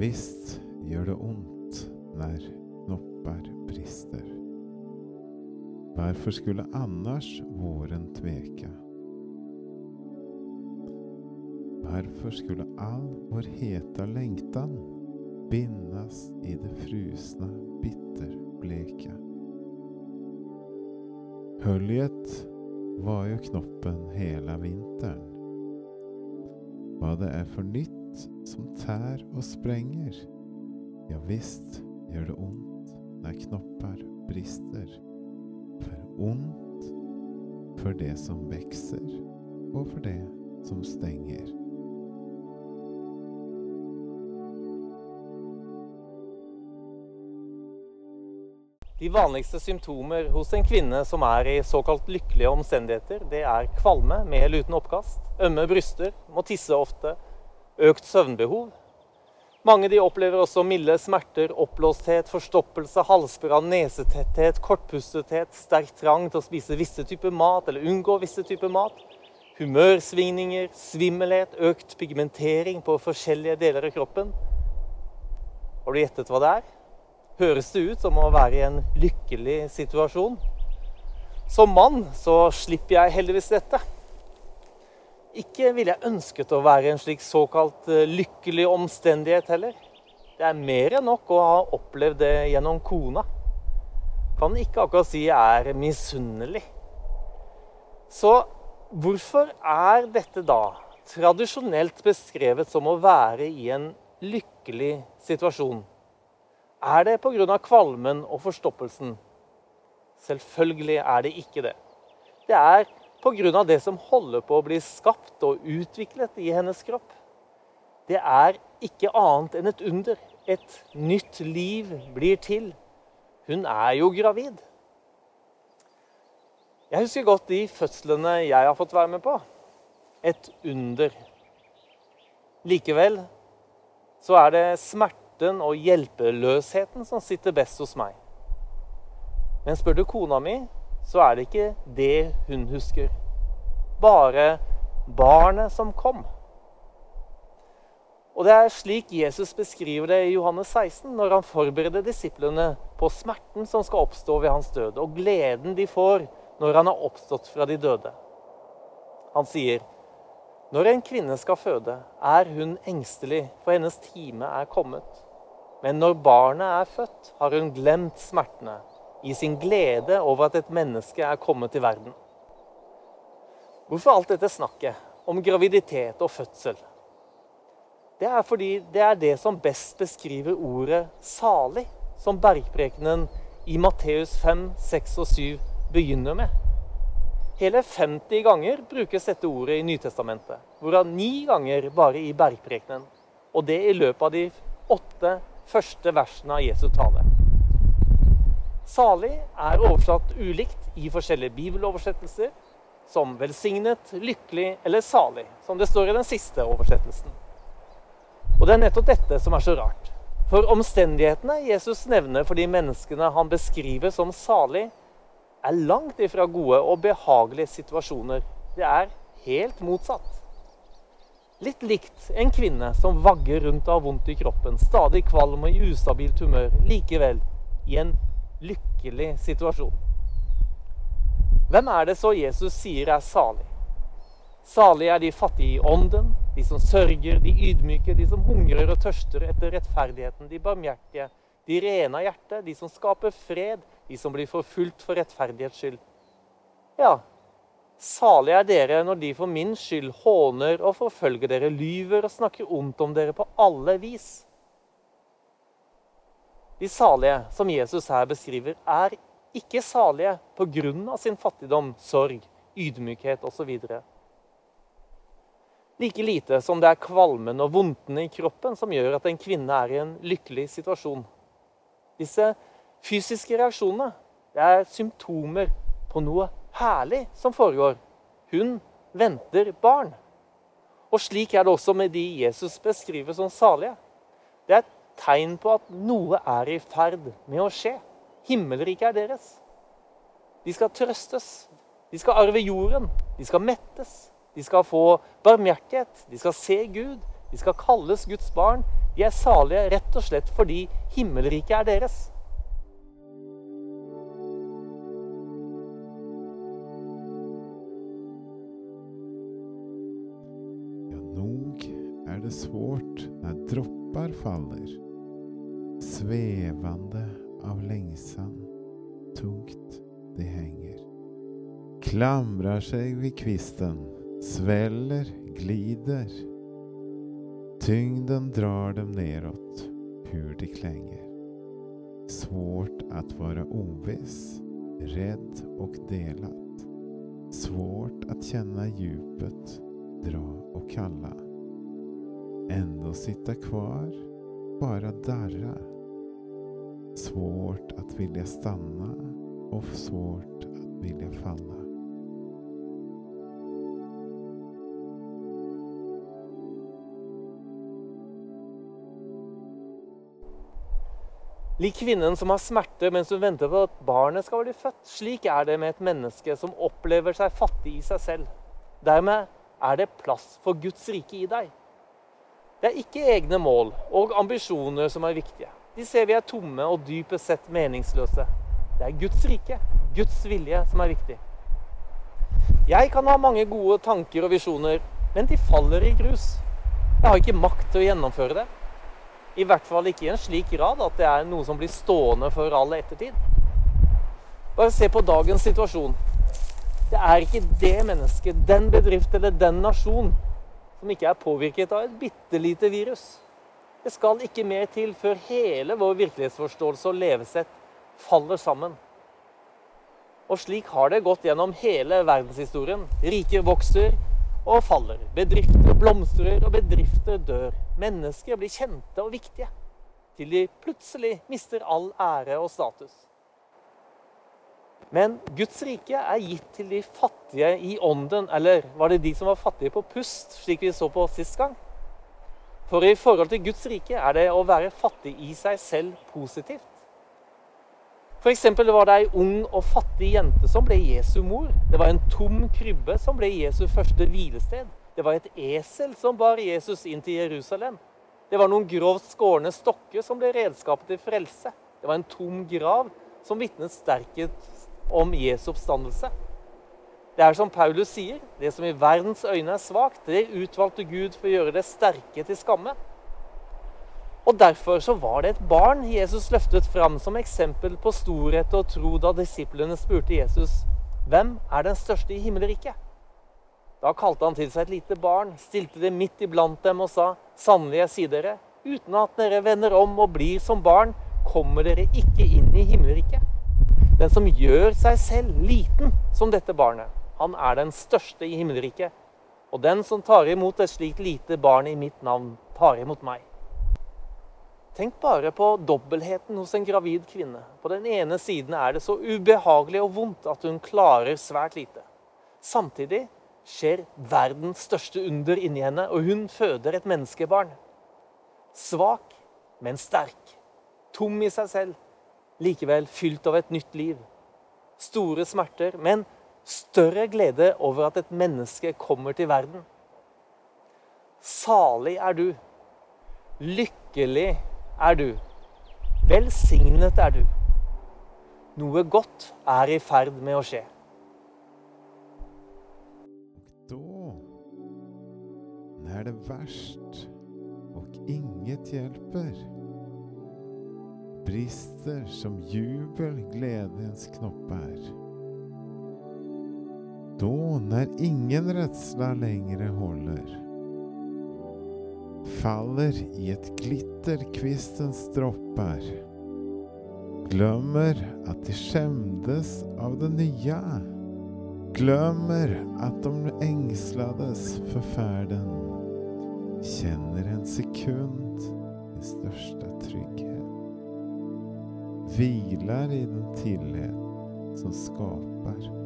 visst gjør det ondt når knopper brister. Hvorfor skulle annars våren tveke? Hvorfor skulle all vår heta lengtan bindes i det frusne, bitterbleke? Höljet var ju knoppen hela vintern. Vad det är för nytt som tær og sprenger. Ja, visst gjør det ondt når knopper brister. For ondt for det som vokser, og for det som stenger. De vanligste symptomer hos en kvinne som er i såkalt lykkelige omstendigheter, det er kvalme med eller uten oppkast, ømme bryster, må tisse ofte, økt søvnbehov. Mange de opplever også milde smerter, oppblåsthet, forstoppelse, halsbrann, nesetetthet, kortpustethet, sterk trang til å spise visse typer mat eller unngå visse typer mat. Humørsvingninger, svimmelhet, økt pigmentering på forskjellige deler av kroppen. Har du gjettet hva det er? høres det ut som å være i en lykkelig situasjon. Som mann så slipper jeg heldigvis dette. Ikke ville jeg ønsket å være i en slik såkalt eh, lykkelig omstendighet heller. Det er mer enn nok å ha opplevd det gjennom kona. Kan ikke akkurat si jeg er misunnelig. Så hvorfor er dette da tradisjonelt beskrevet som å være i en lykkelig situasjon? Er det pga. kvalmen og forstoppelsen? Selvfølgelig er det ikke det. Det er pga. det som holder på å bli skapt og utviklet i hennes kropp. Det er ikke annet enn et under. Et nytt liv blir til. Hun er jo gravid. Jeg husker godt de fødslene jeg har fått være med på. Et under. Likevel så er det smerten og hjelpeløsheten som sitter best hos meg. Men spør du kona mi, så er det ikke det hun husker. Bare barnet som kom. Og Det er slik Jesus beskriver det i Johannes 16, når han forbereder disiplene på smerten som skal oppstå ved hans død, og gleden de får når han har oppstått fra de døde. Han sier, når en kvinne skal føde, er hun engstelig, for hennes time er kommet. Men når barnet er født, har hun glemt smertene i sin glede over at et menneske er kommet til verden. Hvorfor alt dette snakket om graviditet og fødsel? Det er fordi det er det som best beskriver ordet 'salig', som bergprekenen i Matteus 5, 6 og 7 begynner med. Hele 50 ganger brukes dette ordet i Nytestamentet, hvorav ni ganger bare i bergprekenen. Og det i løpet av de åtte første versene av Jesu tale. Salig er oversatt ulikt i forskjellige bibeloversettelser, som velsignet, lykkelig eller salig, som det står i den siste oversettelsen. Og det er nettopp dette som er så rart. For omstendighetene Jesus nevner for de menneskene han beskriver som salig, er langt ifra gode og behagelige situasjoner. Det er helt motsatt. Litt likt en kvinne som vagger rundt og har vondt i kroppen, stadig kvalm og i ustabilt humør, likevel i en lykkelig situasjon. Hvem er det så Jesus sier er salig? Salig er de fattige i ånden, de som sørger, de ydmyke, de som hungrer og tørster etter rettferdigheten, de barmhjertige, de rene av hjerte, de som skaper fred, de som blir forfulgt for rettferdighets skyld. Ja, salig er dere når de for min skyld håner og forfølger dere, lyver og snakker ondt om dere på alle vis. De salige som Jesus her beskriver, er ikke salige pga. sin fattigdom, sorg, ydmykhet osv. Like lite som det er kvalmen og vondtene i kroppen som gjør at en kvinne er i en lykkelig situasjon. Disse fysiske reaksjonene er symptomer på noe herlig som foregår. Hun venter barn. Og slik er det også med de Jesus beskriver som salige. Det er tegn på at noe er i ferd med å skje. Himmelriket er deres. De skal trøstes. De skal arve jorden. De skal mettes. De skal få barmhjertighet. De skal se Gud. De skal kalles Guds barn. De er salige rett og slett fordi himmelriket er deres. Klamrar sig vid kvisten, sväller, glider. Tyngden drar dem neråt, hur de klänger. Svårt att vara oviss, rädd och delad. Svårt att känna djupet, dra och kalla. Ändå sitta kvar, bara darra. Svårt att vilja stanna och svårt att vilja falla. Lik kvinnen som har smerte mens hun venter på at barnet skal bli født. Slik er det med et menneske som opplever seg fattig i seg selv. Dermed er det plass for Guds rike i deg. Det er ikke egne mål og ambisjoner som er viktige. De ser vi er tomme og dypest sett meningsløse. Det er Guds rike, Guds vilje, som er viktig. Jeg kan ha mange gode tanker og visjoner, men de faller i grus. Jeg har ikke makt til å gjennomføre det. I hvert fall ikke i en slik grad at det er noe som blir stående for all ettertid. Bare se på dagens situasjon. Det er ikke det mennesket, den bedrift eller den nasjon som ikke er påvirket av et bitte lite virus. Det skal ikke mer til før hele vår virkelighetsforståelse og levesett faller sammen. Og slik har det gått gjennom hele verdenshistorien. Riker vokser og faller. Bedrifter blomstrer og bedrifter dør. Mennesker blir kjente og viktige. Til de plutselig mister all ære og status. Men Guds rike er gitt til de fattige i ånden. Eller var det de som var fattige på pust, slik vi så på sist gang? For i forhold til Guds rike er det å være fattig i seg selv positivt. F.eks. var det ei ung og fattig jente som ble Jesu mor. Det var en tom krybbe som ble Jesu første hvilested. Det var et esel som bar Jesus inn til Jerusalem. Det var noen grovt skårne stokker som ble redskapet til frelse. Det var en tom grav som vitnet sterkest om Jesu oppstandelse. Det er som Paulus sier, det som i verdens øyne er svakt, det utvalgte Gud for å gjøre det sterke til skamme. Og Derfor så var det et barn Jesus løftet fram som eksempel på storhet og tro da disiplene spurte Jesus hvem er den største i himmelriket. Da kalte han til seg et lite barn, stilte det midt iblant dem og sa sannelig, jeg sier dere, uten at dere vender om og blir som barn, kommer dere ikke inn i himmelriket. Den som gjør seg selv liten som dette barnet, han er den største i himmelriket. Og den som tar imot et slikt lite barn i mitt navn, tar imot meg. Tenk bare på dobbeltheten hos en gravid kvinne. På den ene siden er det så ubehagelig og vondt at hun klarer svært lite. Samtidig skjer verdens største under inni henne, og hun føder et menneskebarn. Svak, men sterk. Tom i seg selv, likevel fylt av et nytt liv. Store smerter, men større glede over at et menneske kommer til verden. Salig er du. Lykkelig er du. Velsignet er du. Noe godt er i ferd med å skje. Da er det verst, og inget hjelper. brister som jubel glädjens knopper. Da når ingen redsla lengre håller, faller i et glitter kvistens droppar. Glömmer att de skämdes av det nya. Glömmer att de ängslades för färden. Känner en sekund din största trygghet. Vilar i den tillit som skapar.